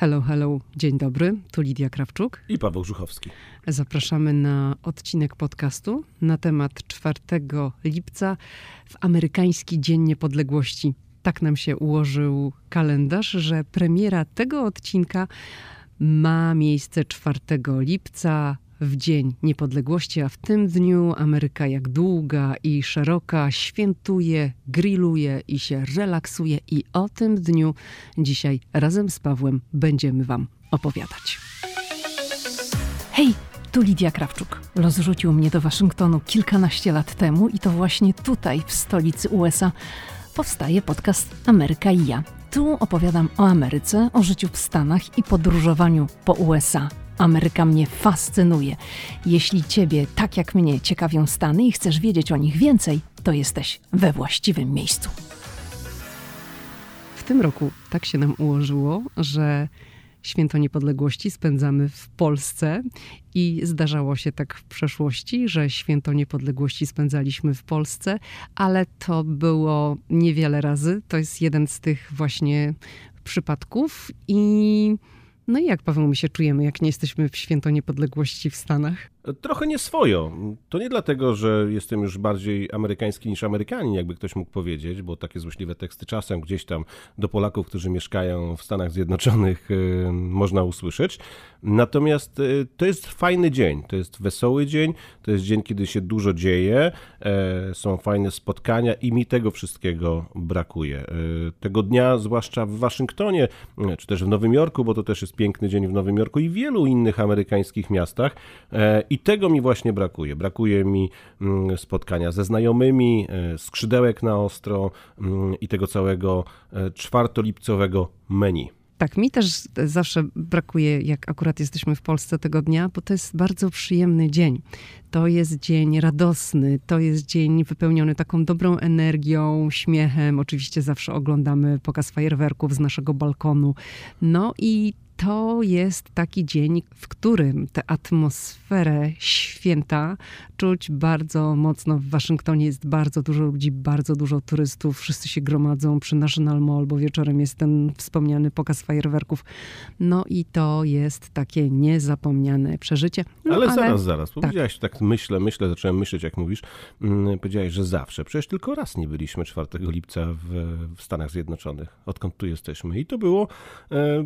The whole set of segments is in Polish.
Hello, hello, dzień dobry, tu Lidia Krawczuk. I Paweł Żuchowski. Zapraszamy na odcinek podcastu na temat 4 lipca w amerykański Dzień Niepodległości. Tak nam się ułożył kalendarz, że premiera tego odcinka ma miejsce 4 lipca w Dzień Niepodległości, a w tym dniu Ameryka jak długa i szeroka świętuje, grilluje i się relaksuje i o tym dniu dzisiaj razem z Pawłem będziemy wam opowiadać. Hej, tu Lidia Krawczuk. Los rzucił mnie do Waszyngtonu kilkanaście lat temu i to właśnie tutaj, w stolicy USA, powstaje podcast Ameryka i ja. Tu opowiadam o Ameryce, o życiu w Stanach i podróżowaniu po USA. Ameryka mnie fascynuje. Jeśli Ciebie, tak jak mnie, ciekawią Stany i chcesz wiedzieć o nich więcej, to jesteś we właściwym miejscu. W tym roku tak się nam ułożyło, że Święto Niepodległości spędzamy w Polsce i zdarzało się tak w przeszłości, że Święto Niepodległości spędzaliśmy w Polsce, ale to było niewiele razy. To jest jeden z tych właśnie przypadków i no i jak, Paweł, my się czujemy, jak nie jesteśmy w Święto Niepodległości w Stanach? Trochę nie swojo. To nie dlatego, że jestem już bardziej amerykański niż Amerykanin, jakby ktoś mógł powiedzieć, bo takie złośliwe teksty czasem gdzieś tam do Polaków, którzy mieszkają w Stanach Zjednoczonych, y, można usłyszeć. Natomiast y, to jest fajny dzień, to jest wesoły dzień, to jest dzień, kiedy się dużo dzieje, e, są fajne spotkania i mi tego wszystkiego brakuje. E, tego dnia, zwłaszcza w Waszyngtonie, e, czy też w Nowym Jorku, bo to też jest piękny dzień w Nowym Jorku i wielu innych amerykańskich miastach. I tego mi właśnie brakuje. Brakuje mi mm, spotkania ze znajomymi, skrzydełek na ostro mm, i tego całego czwartolipcowego menu. Tak, mi też zawsze brakuje, jak akurat jesteśmy w Polsce tego dnia, bo to jest bardzo przyjemny dzień. To jest dzień radosny, to jest dzień wypełniony taką dobrą energią, śmiechem. Oczywiście zawsze oglądamy pokaz fajerwerków z naszego balkonu. No i to jest taki dzień, w którym tę atmosferę święta czuć bardzo mocno. W Waszyngtonie jest bardzo dużo ludzi, bardzo dużo turystów. Wszyscy się gromadzą przy National Mall, bo wieczorem jest ten wspomniany pokaz fajerwerków. No i to jest takie niezapomniane przeżycie. No, ale, ale zaraz, zaraz. Tak. Powiedziałaś tak. myślę, myślę, zacząłem myśleć, jak mówisz. Mm, powiedziałaś, że zawsze. Przecież tylko raz nie byliśmy 4 lipca w, w Stanach Zjednoczonych, odkąd tu jesteśmy. I to było e,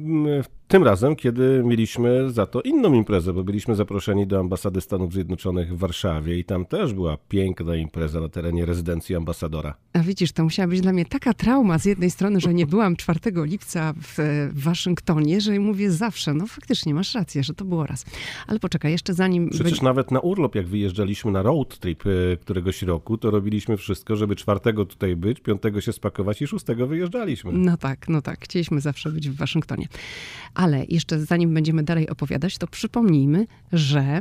tym razem, kiedy mieliśmy za to inną imprezę, bo byliśmy zaproszeni do ambasady Stanów Zjednoczonych w Warszawie i tam też była piękna impreza na terenie rezydencji ambasadora. A widzisz, to musiała być dla mnie taka trauma z jednej strony, że nie byłam 4 lipca w, Waszyngtonie, że mówię zawsze, no faktycznie masz rację, że to było raz. Ale poczekaj, jeszcze zanim... Przecież nawet na urlop, jak wyjeżdżaliśmy na road trip y, któregoś roku, to robiliśmy wszystko, żeby czwartego tutaj być, piątego się spakować i szóstego wyjeżdżaliśmy. No tak, no tak. Chcieliśmy zawsze być w Waszyngtonie. Ale jeszcze zanim będziemy dalej opowiadać, to przypomnijmy, że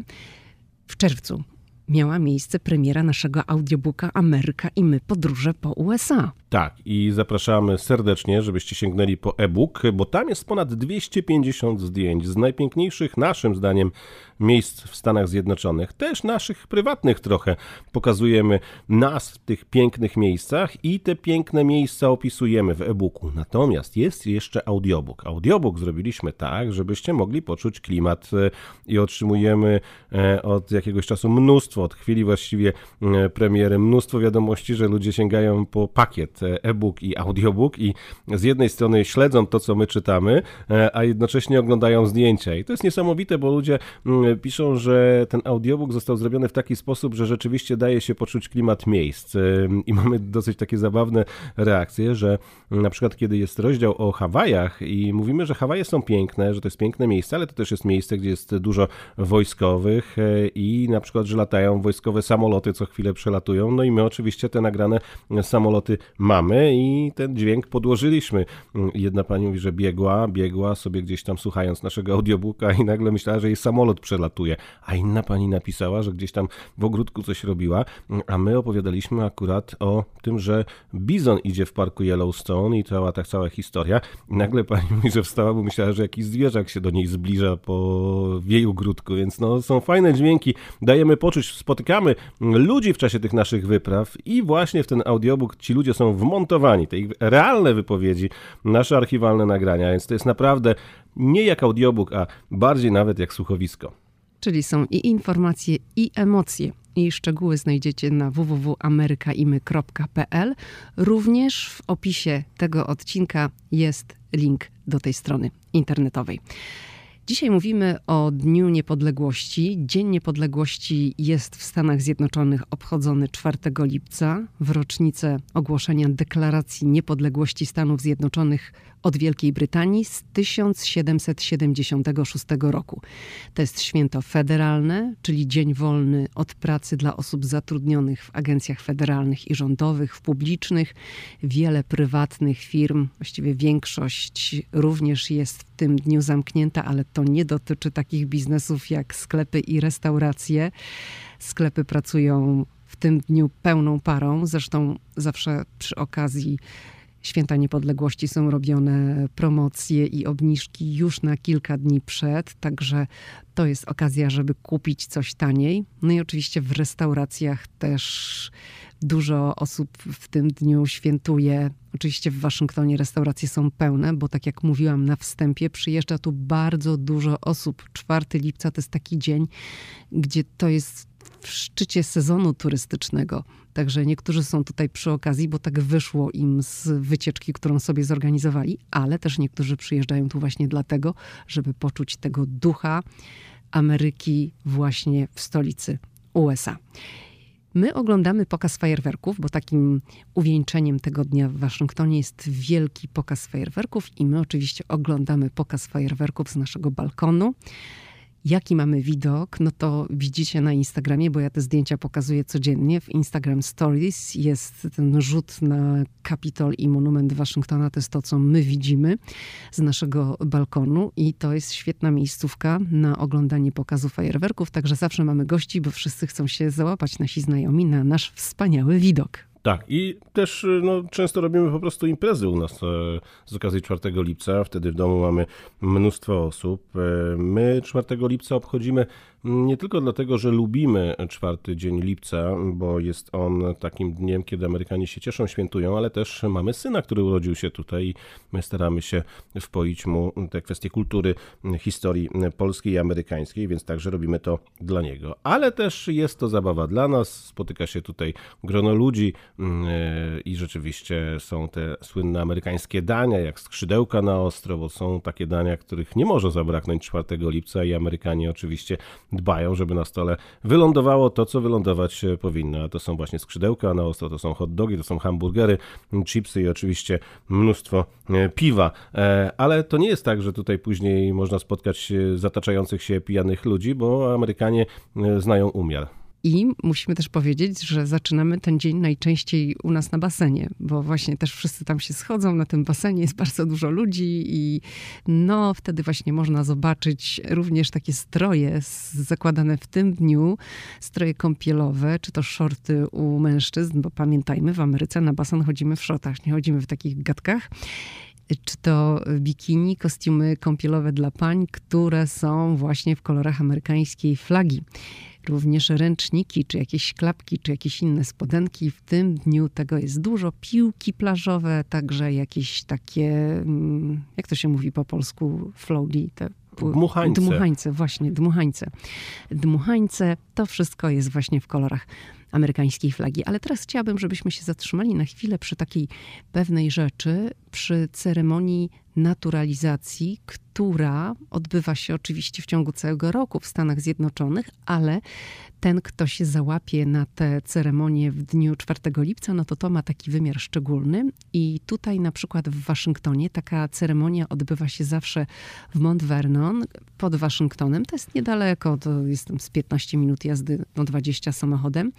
w czerwcu miała miejsce premiera naszego audiobooka Ameryka i my podróże po USA. Tak, i zapraszamy serdecznie, żebyście sięgnęli po e-book, bo tam jest ponad 250 zdjęć z najpiękniejszych, naszym zdaniem, miejsc w Stanach Zjednoczonych. Też naszych prywatnych trochę pokazujemy nas w tych pięknych miejscach i te piękne miejsca opisujemy w e-booku. Natomiast jest jeszcze audiobook. Audiobook zrobiliśmy tak, żebyście mogli poczuć klimat e, i otrzymujemy e, od jakiegoś czasu mnóstwo, od chwili właściwie e, premiery, mnóstwo wiadomości, że ludzie sięgają po pakiet e-book i audiobook i z jednej strony śledzą to, co my czytamy, e, a jednocześnie oglądają zdjęcia. I to jest niesamowite, bo ludzie mm, piszą, że ten audiobook został zrobiony w taki sposób, że rzeczywiście daje się poczuć klimat miejsc. E, I mamy dosyć takie zabawne reakcje, że na przykład kiedy jest rozdział o Hawajach i mówimy, że Hawaje są piękne, że to jest piękne miejsce, ale to też jest miejsce, gdzie jest dużo wojskowych e, i na przykład, że latają wojskowe samoloty, co chwilę przelatują. No i my oczywiście te nagrane samoloty mamy mamy i ten dźwięk podłożyliśmy. Jedna pani mówi, że biegła, biegła sobie gdzieś tam słuchając naszego audiobooka i nagle myślała, że jej samolot przelatuje, a inna pani napisała, że gdzieś tam w ogródku coś robiła, a my opowiadaliśmy akurat o tym, że bizon idzie w parku Yellowstone i cała ta cała historia. I nagle pani mówi, że wstała, bo myślała, że jakiś zwierzak się do niej zbliża po jej ogródku, więc no są fajne dźwięki, dajemy poczuć, spotykamy ludzi w czasie tych naszych wypraw i właśnie w ten audiobook ci ludzie są wmontowani, te ich realne wypowiedzi, nasze archiwalne nagrania, więc to jest naprawdę nie jak audiobook, a bardziej nawet jak słuchowisko. Czyli są i informacje, i emocje. I szczegóły znajdziecie na www.amerykaimy.pl. Również w opisie tego odcinka jest link do tej strony internetowej. Dzisiaj mówimy o Dniu Niepodległości. Dzień Niepodległości jest w Stanach Zjednoczonych obchodzony 4 lipca, w rocznicę ogłoszenia Deklaracji Niepodległości Stanów Zjednoczonych od Wielkiej Brytanii z 1776 roku. To jest święto federalne, czyli dzień wolny od pracy dla osób zatrudnionych w agencjach federalnych i rządowych, w publicznych. Wiele prywatnych firm, właściwie większość również jest w tym dniu zamknięta, ale to nie dotyczy takich biznesów jak sklepy i restauracje. Sklepy pracują w tym dniu pełną parą. Zresztą zawsze przy okazji Święta Niepodległości są robione promocje i obniżki już na kilka dni przed, także to jest okazja, żeby kupić coś taniej. No i oczywiście w restauracjach też dużo osób w tym dniu świętuje. Oczywiście w Waszyngtonie restauracje są pełne, bo tak jak mówiłam na wstępie, przyjeżdża tu bardzo dużo osób. 4 lipca to jest taki dzień, gdzie to jest w szczycie sezonu turystycznego. Także niektórzy są tutaj przy okazji, bo tak wyszło im z wycieczki, którą sobie zorganizowali, ale też niektórzy przyjeżdżają tu właśnie dlatego, żeby poczuć tego ducha Ameryki właśnie w stolicy USA. My oglądamy pokaz fajerwerków, bo takim uwieńczeniem tego dnia w Waszyngtonie jest wielki pokaz fajerwerków i my oczywiście oglądamy pokaz fajerwerków z naszego balkonu. Jaki mamy widok, no to widzicie na Instagramie, bo ja te zdjęcia pokazuję codziennie. W Instagram Stories jest ten rzut na Kapitol i monument Waszyngtona. To jest to, co my widzimy z naszego balkonu i to jest świetna miejscówka na oglądanie pokazu fajerwerków. Także zawsze mamy gości, bo wszyscy chcą się załapać, nasi znajomi, na nasz wspaniały widok. Tak, i też no, często robimy po prostu imprezy u nas e, z okazji 4 lipca. Wtedy w domu mamy mnóstwo osób. E, my 4 lipca obchodzimy nie tylko dlatego, że lubimy czwarty dzień lipca, bo jest on takim dniem, kiedy Amerykanie się cieszą, świętują, ale też mamy syna, który urodził się tutaj i my staramy się wpoić mu te kwestie kultury, historii polskiej i amerykańskiej, więc także robimy to dla niego. Ale też jest to zabawa dla nas, spotyka się tutaj grono ludzi mm, i rzeczywiście są te słynne amerykańskie dania, jak skrzydełka na ostro, bo są takie dania, których nie może zabraknąć 4 lipca i Amerykanie oczywiście dbają, żeby na stole wylądowało to, co wylądować e, powinno. A to są właśnie skrzydełka na ostro, to są hot dogi, to są hamburgery, chipsy i oczywiście mnóstwo e, piwa. E, ale to nie jest tak, że tutaj później można spotkać zataczających się pijanych ludzi, bo Amerykanie znają umiar. I musimy też powiedzieć, że zaczynamy ten dzień najczęściej u nas na basenie, bo właśnie też wszyscy tam się schodzą na tym basenie, jest bardzo dużo ludzi i no wtedy właśnie można zobaczyć również takie stroje zakładane w tym dniu, stroje kąpielowe, czy to shorty u mężczyzn, bo pamiętajmy, w Ameryce na basen chodzimy w shortach, nie chodzimy w takich gadkach. Czy to bikini, kostiumy kąpielowe dla pań, które są właśnie w kolorach amerykańskiej flagi również ręczniki, czy jakieś klapki, czy jakieś inne spodenki. W tym dniu tego jest dużo. Piłki plażowe, także jakieś takie, mm, jak to się mówi po polsku, floaty, te Dmuchańce. Dmuchańce, właśnie, dmuchańce. Dmuchańce, to wszystko jest właśnie w kolorach amerykańskiej flagi. Ale teraz chciałabym, żebyśmy się zatrzymali na chwilę przy takiej pewnej rzeczy, przy ceremonii naturalizacji, która odbywa się oczywiście w ciągu całego roku w Stanach Zjednoczonych, ale ten, kto się załapie na tę ceremonię w dniu 4 lipca, no to to ma taki wymiar szczególny. I tutaj na przykład w Waszyngtonie taka ceremonia odbywa się zawsze w Mount Vernon pod Waszyngtonem. To jest niedaleko, to jest z 15 minut jazdy, no 20 samochodem.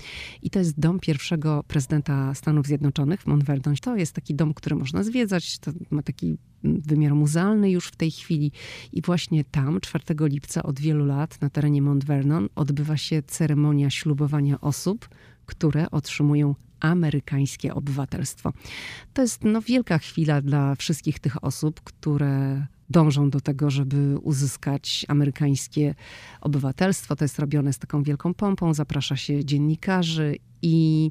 I to jest dom pierwszego prezydenta Stanów Zjednoczonych w Mount Vernon. To jest taki dom, który można zwiedzać, to ma taki wymiar muzealny już w tej chwili. I właśnie tam 4 lipca od wielu lat na terenie Mount Vernon odbywa się ceremonia ślubowania osób, które otrzymują amerykańskie obywatelstwo. To jest no, wielka chwila dla wszystkich tych osób, które dążą do tego, żeby uzyskać amerykańskie obywatelstwo. To jest robione z taką wielką pompą, zaprasza się dziennikarzy i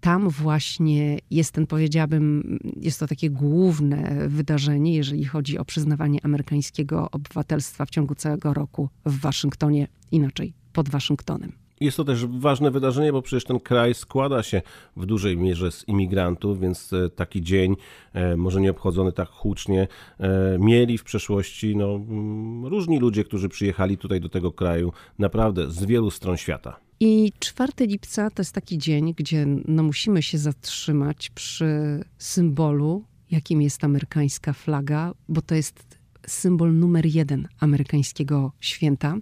tam właśnie jest ten, powiedziałabym, jest to takie główne wydarzenie, jeżeli chodzi o przyznawanie amerykańskiego obywatelstwa w ciągu całego roku w Waszyngtonie, inaczej pod Waszyngtonem. Jest to też ważne wydarzenie, bo przecież ten kraj składa się w dużej mierze z imigrantów, więc e, taki dzień, e, może nie obchodzony tak hucznie, e, mieli w przeszłości no, mm, różni ludzie, którzy przyjechali tutaj do tego kraju naprawdę z wielu stron świata. I 4 lipca to jest taki dzień, gdzie no, musimy się zatrzymać przy symbolu, jakim jest amerykańska flaga, bo to jest symbol numer jeden amerykańskiego święta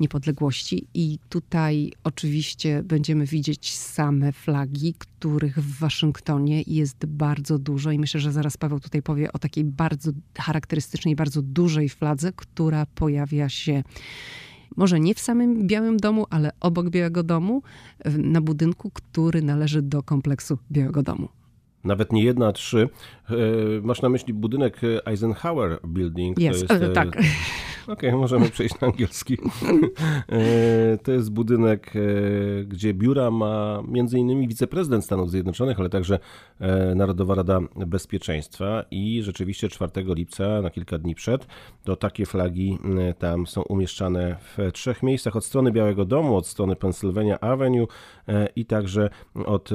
niepodległości. I tutaj oczywiście będziemy widzieć same flagi, których w Waszyngtonie jest bardzo dużo. I myślę, że zaraz Paweł tutaj powie o takiej bardzo charakterystycznej, bardzo dużej fladze, która pojawia się może nie w samym Białym Domu, ale obok Białego Domu, na budynku, który należy do kompleksu Białego Domu nawet nie jedna, trzy. E, masz na myśli budynek Eisenhower Building. Yes, to jest, e, tak. Okej, okay, możemy przejść na angielski. E, to jest budynek, gdzie biura ma innymi wiceprezydent Stanów Zjednoczonych, ale także Narodowa Rada Bezpieczeństwa i rzeczywiście 4 lipca, na kilka dni przed, to takie flagi tam są umieszczane w trzech miejscach od strony Białego Domu, od strony Pennsylvania Avenue i także od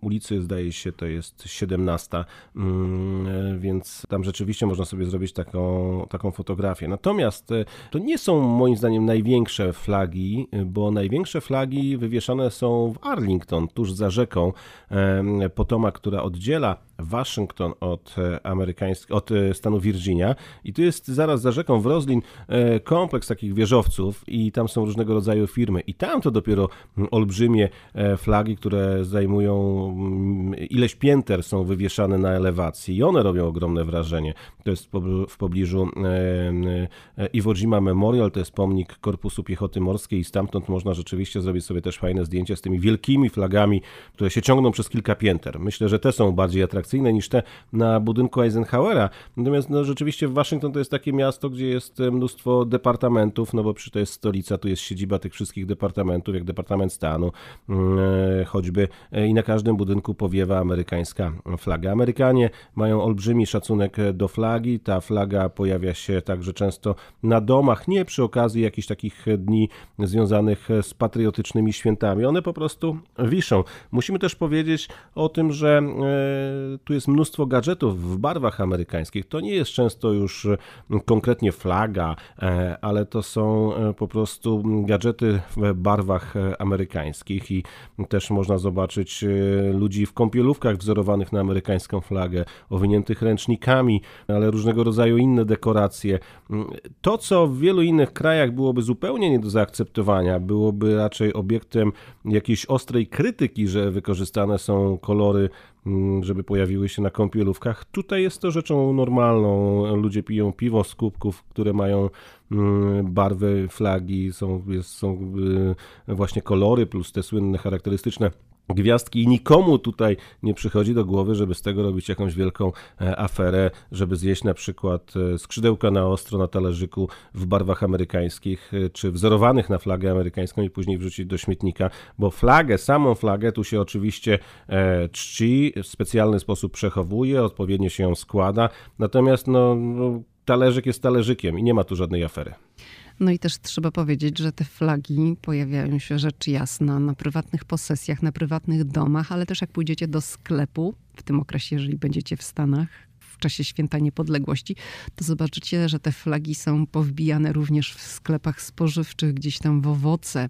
ulicy, zdaje się, to jest 17, mm, więc tam rzeczywiście można sobie zrobić taką, taką fotografię. Natomiast e, to nie są moim zdaniem największe flagi, bo największe flagi wywieszane są w Arlington, tuż za rzeką Potomac, która oddziela Waszyngton od, e, amerykańsk- od e, stanu Virginia i tu jest zaraz za rzeką w Roslin e, kompleks takich wieżowców i tam są różnego rodzaju firmy i tam to dopiero olbrzymie flagi, które zajmują ileś pięter są wywieszane na elewacji i one robią ogromne wrażenie. To jest w pobliżu Iwo Jima Memorial, to jest pomnik Korpusu Piechoty Morskiej i stamtąd można rzeczywiście zrobić sobie też fajne zdjęcia z tymi wielkimi flagami, które się ciągną przez kilka pięter. Myślę, że te są bardziej atrakcyjne niż te na budynku Eisenhowera. Natomiast no, rzeczywiście Waszyngton to jest takie miasto, gdzie jest e, mnóstwo departamentów, no bo przy to jest stolica, tu jest siedziba tych wszystkich departamentów, jak Departament Stanu, mm, e, choćby e, i na każdym budynku powiewa amerykańska flaga. Amerykanie mają olbrzymi szacunek do flagi, ta flaga pojawia się także często na domach, nie przy okazji jakichś takich dni związanych z patriotycznymi świętami, one po prostu wiszą. Musimy też powiedzieć o tym, że tu jest mnóstwo gadżetów w barwach amerykańskich. To nie jest często już e, konkretnie flaga, e, ale to są e, po prostu gadżety w barwach amerykańskich i też można zobaczyć ludzi w kąpielówkach wzorowanych na amerykańską flagę, owiniętych ręcznikami, ale różnego rodzaju inne dekoracje. To, co w wielu innych krajach byłoby zupełnie nie do zaakceptowania, byłoby raczej obiektem jakiejś ostrej krytyki, że wykorzystane są kolory Mm, żeby pojawiły się na kąpielówkach. Tutaj jest to rzeczą normalną. Ludzie piją piwo z kubków, które mają mm, barwy flagi, są, są y, właśnie kolory plus te słynne charakterystyczne gwiazdki i nikomu tutaj nie przychodzi do głowy, żeby z tego robić jakąś wielką e, aferę, żeby zjeść na przykład e, skrzydełka na ostro na talerzyku w barwach amerykańskich, e, czy wzorowanych na flagę amerykańską i później wrzucić do śmietnika, bo flagę, samą flagę tu się oczywiście czci, w specjalny sposób przechowuje, odpowiednio się ją składa, natomiast no, no talerzyk jest talerzykiem i nie ma tu żadnej afery. No i też trzeba powiedzieć, że te flagi pojawiają się rzecz jasna na prywatnych posesjach, na prywatnych domach, ale też jak pójdziecie do sklepu, w tym okresie, jeżeli będziecie w Stanach, w czasie święta niepodległości, to zobaczycie, że te flagi są powbijane również w sklepach spożywczych, gdzieś tam w owoce.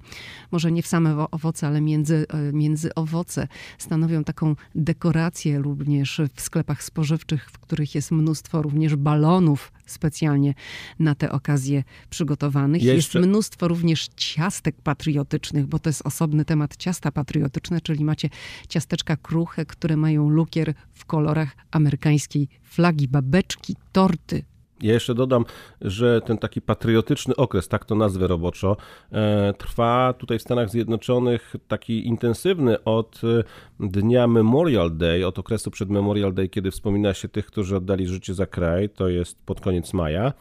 Może nie w same owoce, ale między, e, między owoce. Stanowią taką dekorację również w sklepach spożywczych, w których jest mnóstwo również balonów specjalnie na te okazje przygotowanych. Jeszcze... Jest mnóstwo również ciastek patriotycznych, bo to jest osobny temat ciasta patriotyczne, czyli macie ciasteczka kruche, które mają lukier w kolorach amerykańskiej flagi, babeczki, torty, ja jeszcze dodam, że ten taki patriotyczny okres, tak to nazwę roboczo, e, trwa tutaj w Stanach Zjednoczonych taki intensywny od e, dnia Memorial Day, od okresu przed Memorial Day, kiedy wspomina się tych, którzy oddali życie za kraj, to jest pod koniec maja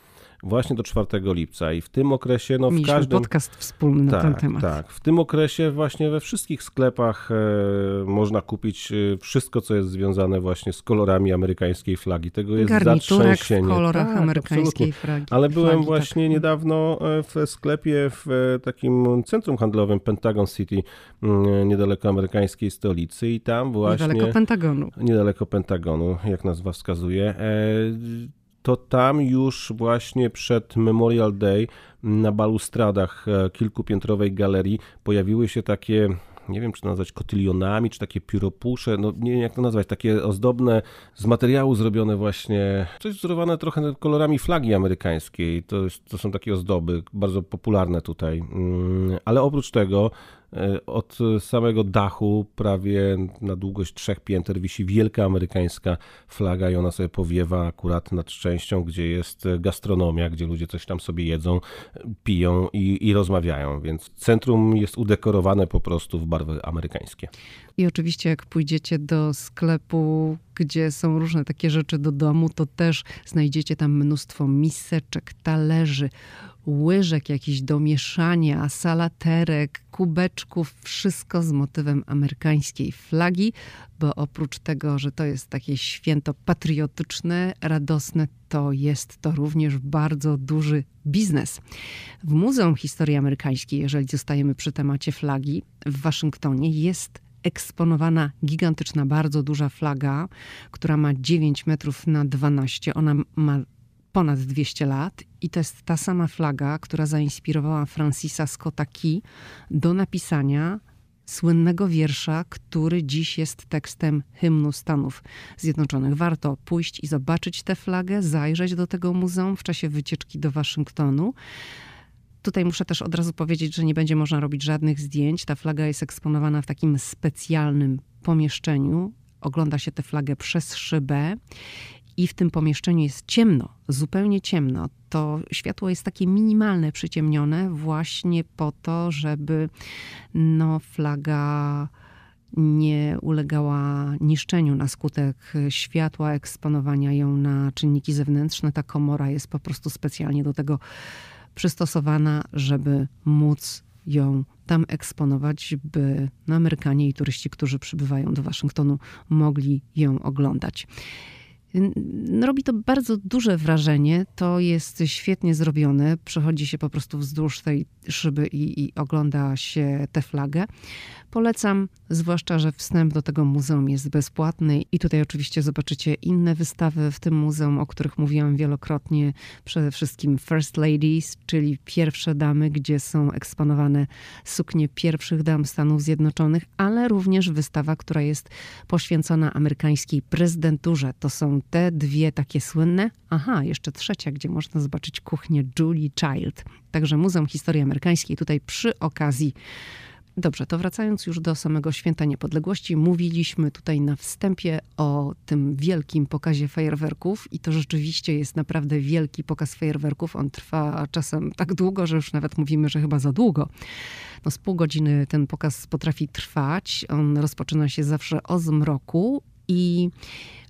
właśnie do 4 lipca i w tym okresie, no w Mieliśmy każdym... podcast wspólny tak, na ten temat. Tak, w tym okresie właśnie we wszystkich sklepach e, można kupić e, wszystko, co jest związane właśnie z kolorami amerykańskiej flagi. Tego jest Garniturek zatrzęsienie. w kolorach Tak, amerykańskiej flagi. Ale byłem flagi, właśnie tak. niedawno e, w sklepie w takim centrum handlowym Pentagon City, mm, niedaleko amerykańskiej stolicy i tam właśnie... Niedaleko Pentagonu. niedaleko Pentagonu, jak nazwa wskazuje, e, to tam już właśnie przed Memorial Day na balustradach e, kilkupiętrowej galerii pojawiły się takie nie wiem, czy nazwać kotylionami, czy takie pióropusze, no nie wiem jak to nazwać, takie ozdobne, z materiału zrobione właśnie, coś wzorowane trochę kolorami flagi amerykańskiej. To, to są takie ozdoby, bardzo popularne tutaj. Mm, Ale oprócz tego od samego dachu, prawie na długość trzech pięter, wisi wielka amerykańska flaga i ona sobie powiewa akurat nad częścią, gdzie jest gastronomia, gdzie ludzie coś tam sobie jedzą, piją i, i rozmawiają, więc centrum jest udekorowane po prostu w barwy amerykańskie. I oczywiście, jak pójdziecie do sklepu, gdzie są różne takie rzeczy do domu, to też znajdziecie tam mnóstwo miseczek, talerzy, łyżek jakichś do mieszania, salaterek, kubeczków, wszystko z motywem amerykańskiej flagi, bo oprócz tego, że to jest takie święto patriotyczne, radosne, to jest to również bardzo duży biznes. W Muzeum Historii Amerykańskiej, jeżeli zostajemy przy temacie flagi, w Waszyngtonie jest eksponowana gigantyczna, bardzo duża flaga, która ma 9 metrów na 12. Ona ma ponad 200 lat i to jest ta sama flaga, która zainspirowała Francisa Scotta Key do napisania słynnego wiersza, który dziś jest tekstem hymnu Stanów Zjednoczonych. Warto pójść i zobaczyć tę flagę, zajrzeć do tego muzeum w czasie wycieczki do Waszyngtonu. Tutaj muszę też od razu powiedzieć, że nie będzie można robić żadnych zdjęć. Ta flaga jest eksponowana w takim specjalnym pomieszczeniu. Ogląda się tę flagę przez szybę i w tym pomieszczeniu jest ciemno, zupełnie ciemno. To światło jest takie minimalne, przyciemnione właśnie po to, żeby no, flaga nie ulegała niszczeniu na skutek światła, eksponowania ją na czynniki zewnętrzne. Ta komora jest po prostu specjalnie do tego przystosowana, żeby móc ją tam eksponować, by Amerykanie i turyści, którzy przybywają do Waszyngtonu, mogli ją oglądać. Robi to bardzo duże wrażenie. To jest świetnie zrobione. Przechodzi się po prostu wzdłuż tej szyby i, i, ogląda się tę flagę. Polecam, zwłaszcza, że wstęp do tego muzeum jest bezpłatny i tutaj oczywiście zobaczycie inne wystawy w tym muzeum, o których mówiłam wielokrotnie. Przede wszystkim First Ladies, czyli pierwsze damy, gdzie są eksponowane suknie pierwszych dam Stanów Zjednoczonych, ale również wystawa, która jest poświęcona amerykańskiej prezydenturze. To są te dwie takie słynne. Aha, jeszcze trzecia, gdzie można zobaczyć kuchnię Julie Child. Także Muzeum Historii Amerykańskiej tutaj przy okazji Dobrze, to wracając już do samego Święta Niepodległości, mówiliśmy tutaj na wstępie o tym wielkim pokazie fajerwerków i to rzeczywiście jest naprawdę wielki pokaz fajerwerków. On trwa czasem tak długo, że już nawet mówimy, że chyba za długo. No z pół godziny ten pokaz potrafi trwać. On rozpoczyna się zawsze o zmroku i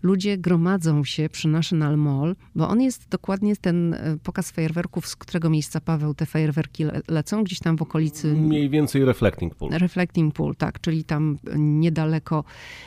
ludzie gromadzą się przy National Mall, bo on jest dokładnie ten e, pokaz fajerwerków, z którego miejsca Paweł te fajerwerki le lecą, gdzieś tam w okolicy. Mniej więcej Reflecting Pool. Reflecting Pool, tak, czyli tam niedaleko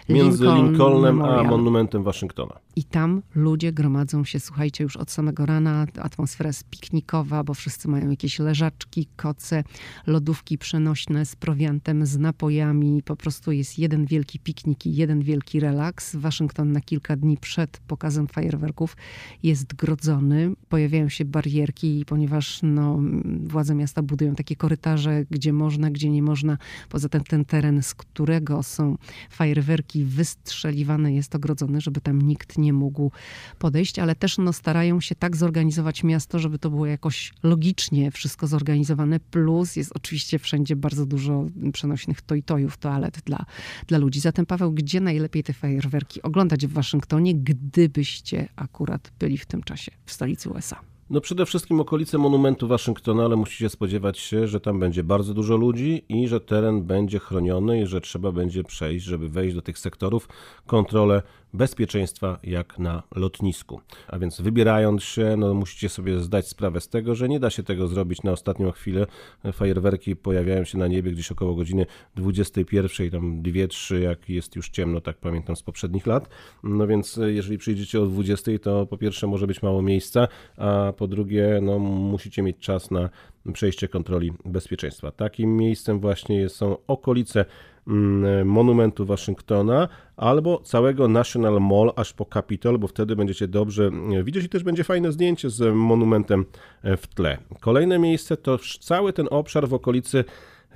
Między Lincoln Lincolnem Memorial. a monumentem Waszyngtona. I tam ludzie gromadzą się, słuchajcie, już od samego rana. Atmosfera jest piknikowa, bo wszyscy mają jakieś leżaczki, koce, lodówki przenośne z prowiantem, z napojami. Po prostu jest jeden wielki piknik i jeden wielki relaks. Waszyngton na kilka dni przed pokazem fajerwerków jest grodzony. Pojawiają się barierki, ponieważ no, władze miasta budują takie korytarze, gdzie można, gdzie nie można. Poza tym ten teren, z którego są fajerwerki wystrzeliwane, jest ogrodzony, żeby tam nikt nie mógł podejść, ale też no, starają się tak zorganizować miasto, żeby to było jakoś logicznie wszystko zorganizowane. Plus jest oczywiście wszędzie bardzo dużo przenośnych tojtojów, toalet dla, dla ludzi. Zatem Paweł, gdzie najlepiej te fajerwerki oglądać w Waszyngtonie, gdybyście akurat byli w tym czasie w stolicy USA? No przede wszystkim okolice monumentu Waszyngtona, ale musicie spodziewać się, że tam będzie bardzo dużo ludzi i że teren będzie chroniony i że trzeba będzie przejść, żeby wejść do tych sektorów, kontrolę bezpieczeństwa jak na lotnisku. A więc wybierając się, no musicie sobie zdać sprawę z tego, że nie da się tego zrobić na ostatnią chwilę. Fajerwerki pojawiają się na niebie gdzieś około godziny 21, tam 2-3, jak jest już ciemno, tak pamiętam z poprzednich lat. No więc jeżeli przyjdziecie o 20, to po pierwsze może być mało miejsca, a po drugie, no musicie mieć czas na przejście kontroli bezpieczeństwa. Takim miejscem właśnie są okolice mm, monumentu Waszyngtona albo całego National Mall aż po Capitol, bo wtedy będziecie dobrze widzieć i też będzie fajne zdjęcie z monumentem w tle. Kolejne miejsce to cały ten obszar w okolicy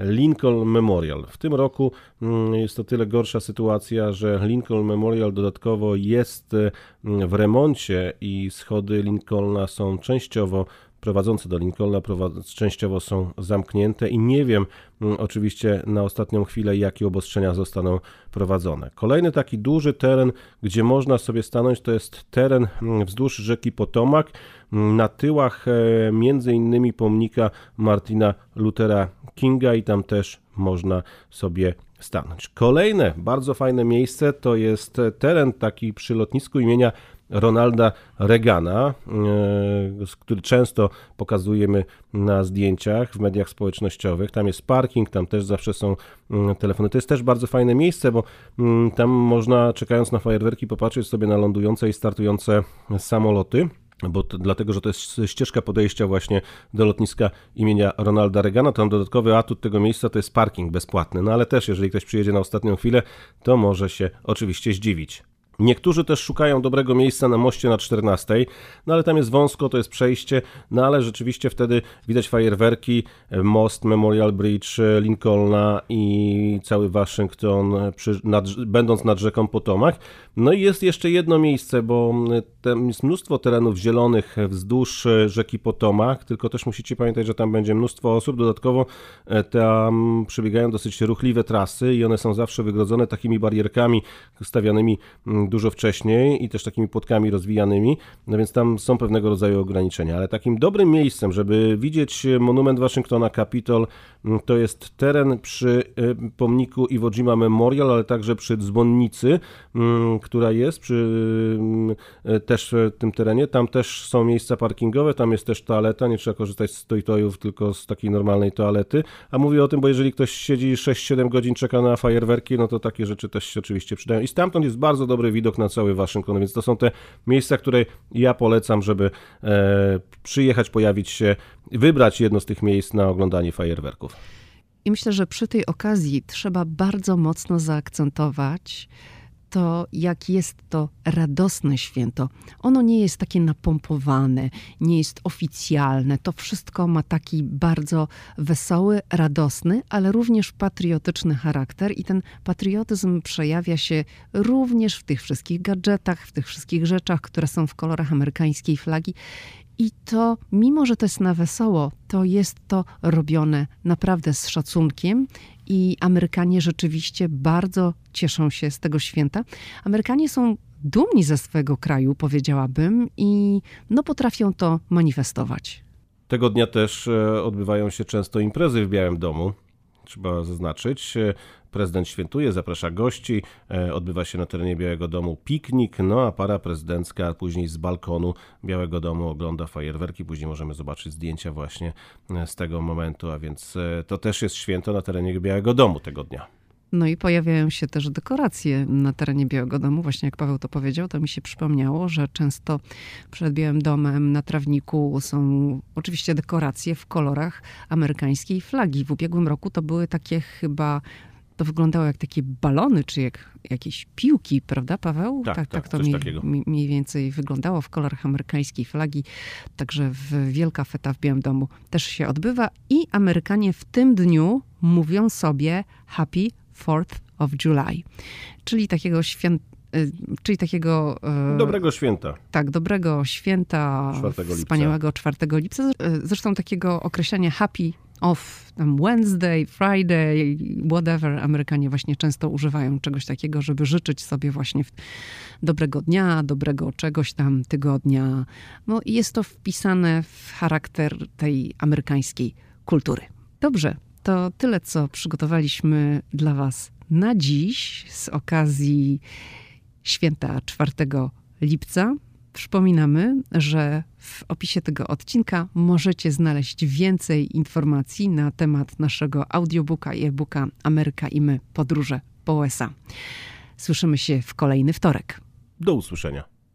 Lincoln Memorial. W tym roku mm, jest to tyle gorsza sytuacja, że Lincoln Memorial dodatkowo jest mm, w remoncie i schody Lincolna są częściowo prowadzące do Lincolna częściowo są zamknięte i nie wiem mm, oczywiście na ostatnią chwilę, jakie obostrzenia zostaną prowadzone. Kolejny taki duży teren, gdzie można sobie stanąć, to jest teren wzdłuż rzeki Potomak, na tyłach e, między innymi pomnika Martina Luthera Kinga i tam też można sobie stanąć. Kolejne bardzo fajne miejsce to jest teren taki przy lotnisku imienia Ronalda Reagana, e, który często pokazujemy na zdjęciach w mediach społecznościowych. Tam jest parking, tam też zawsze są mm, telefony. To jest też bardzo fajne miejsce, bo mm, tam można, czekając na fajerwerki, popatrzeć sobie na lądujące i startujące samoloty bo to, dlatego, że to jest ścieżka podejścia właśnie do lotniska imienia Ronalda Reagana. Tam dodatkowy atut tego miejsca to jest parking bezpłatny. No ale też, jeżeli ktoś przyjedzie na ostatnią chwilę, to może się oczywiście zdziwić. Niektórzy też szukają dobrego miejsca na moście na 14, no ale tam jest wąsko, to jest przejście, no ale rzeczywiście wtedy widać fajerwerki, most Memorial Bridge, Lincolna i cały Waszyngton, będąc nad rzeką Potomac. No i jest jeszcze jedno miejsce, bo tam jest mnóstwo terenów zielonych wzdłuż rzeki Potomac, tylko też musicie pamiętać, że tam będzie mnóstwo osób. Dodatkowo e, tam przebiegają dosyć ruchliwe trasy i one są zawsze wygrodzone takimi barierkami stawianymi dużo wcześniej i też takimi płotkami rozwijanymi, no więc tam są pewnego rodzaju ograniczenia, ale takim dobrym miejscem, żeby widzieć monument Waszyngtona Capitol, mm, to jest teren przy y, pomniku Iwo Jima Memorial, ale także przy dzwonnicy, mm, która jest przy mm, y, też tym terenie. Tam też są miejsca parkingowe, tam jest też toaleta, nie trzeba korzystać z tojtojów, tylko z takiej normalnej toalety. A mówię o tym, bo jeżeli ktoś siedzi 6-7 godzin, czeka na fajerwerki, no to takie rzeczy też się oczywiście przydają. I stamtąd jest bardzo dobry widok na cały Waszyngton, więc to są te miejsca, które ja polecam, żeby e, przyjechać, pojawić się, wybrać jedno z tych miejsc na oglądanie fajerwerków. I myślę, że przy tej okazji trzeba bardzo mocno zaakcentować, to, jak jest to radosne święto. Ono nie jest takie napompowane, nie jest oficjalne. To wszystko ma taki bardzo wesoły, radosny, ale również patriotyczny charakter i ten patriotyzm przejawia się również w tych wszystkich gadżetach, w tych wszystkich rzeczach, które są w kolorach amerykańskiej flagi. I to, mimo że to jest na wesoło, to jest to robione naprawdę z szacunkiem i Amerykanie rzeczywiście bardzo cieszą się z tego święta. Amerykanie są dumni ze swojego kraju, powiedziałabym, i no potrafią to manifestować. Tego dnia też e, odbywają się często imprezy w Białym Domu trzeba zaznaczyć. Prezydent świętuje, zaprasza gości, e, odbywa się na terenie Białego Domu piknik, no a para prezydencka później z balkonu Białego Domu ogląda fajerwerki. Później możemy zobaczyć zdjęcia właśnie e, z tego momentu, a więc e, to też jest święto na terenie Białego Domu tego dnia. No i pojawiają się też dekoracje na terenie Białego Domu. Właśnie jak Paweł to powiedział, to mi się przypomniało, że często przed Białym Domem na trawniku są oczywiście dekoracje w kolorach amerykańskiej flagi. W ubiegłym roku to były takie chyba to wyglądało jak takie balony, czy jak jakieś piłki, prawda, Paweł? Tak, tak, tak to mi, mniej więcej wyglądało w kolorach amerykańskiej flagi. Także w Wielka Feta w Białym Domu też się odbywa i Amerykanie w tym dniu mówią sobie Happy 4th of July, czyli takiego święta y, czyli takiego... Y, dobrego święta. Tak, dobrego święta, 4 wspaniałego 4 lipca. Zresztą takiego określenia happy off, tam Wednesday, Friday, whatever. Amerykanie właśnie często używają czegoś takiego, żeby życzyć sobie właśnie dobrego dnia, dobrego czegoś tam tygodnia. No i jest to wpisane w charakter tej amerykańskiej kultury. Dobrze, to tyle, co przygotowaliśmy dla Was na dziś z okazji święta 4 lipca. Przypominamy, że w opisie tego odcinka możecie znaleźć więcej informacji na temat naszego audiobooka i e-booka Ameryka i my podróże po USA. Słyszymy się w kolejny wtorek. Do usłyszenia.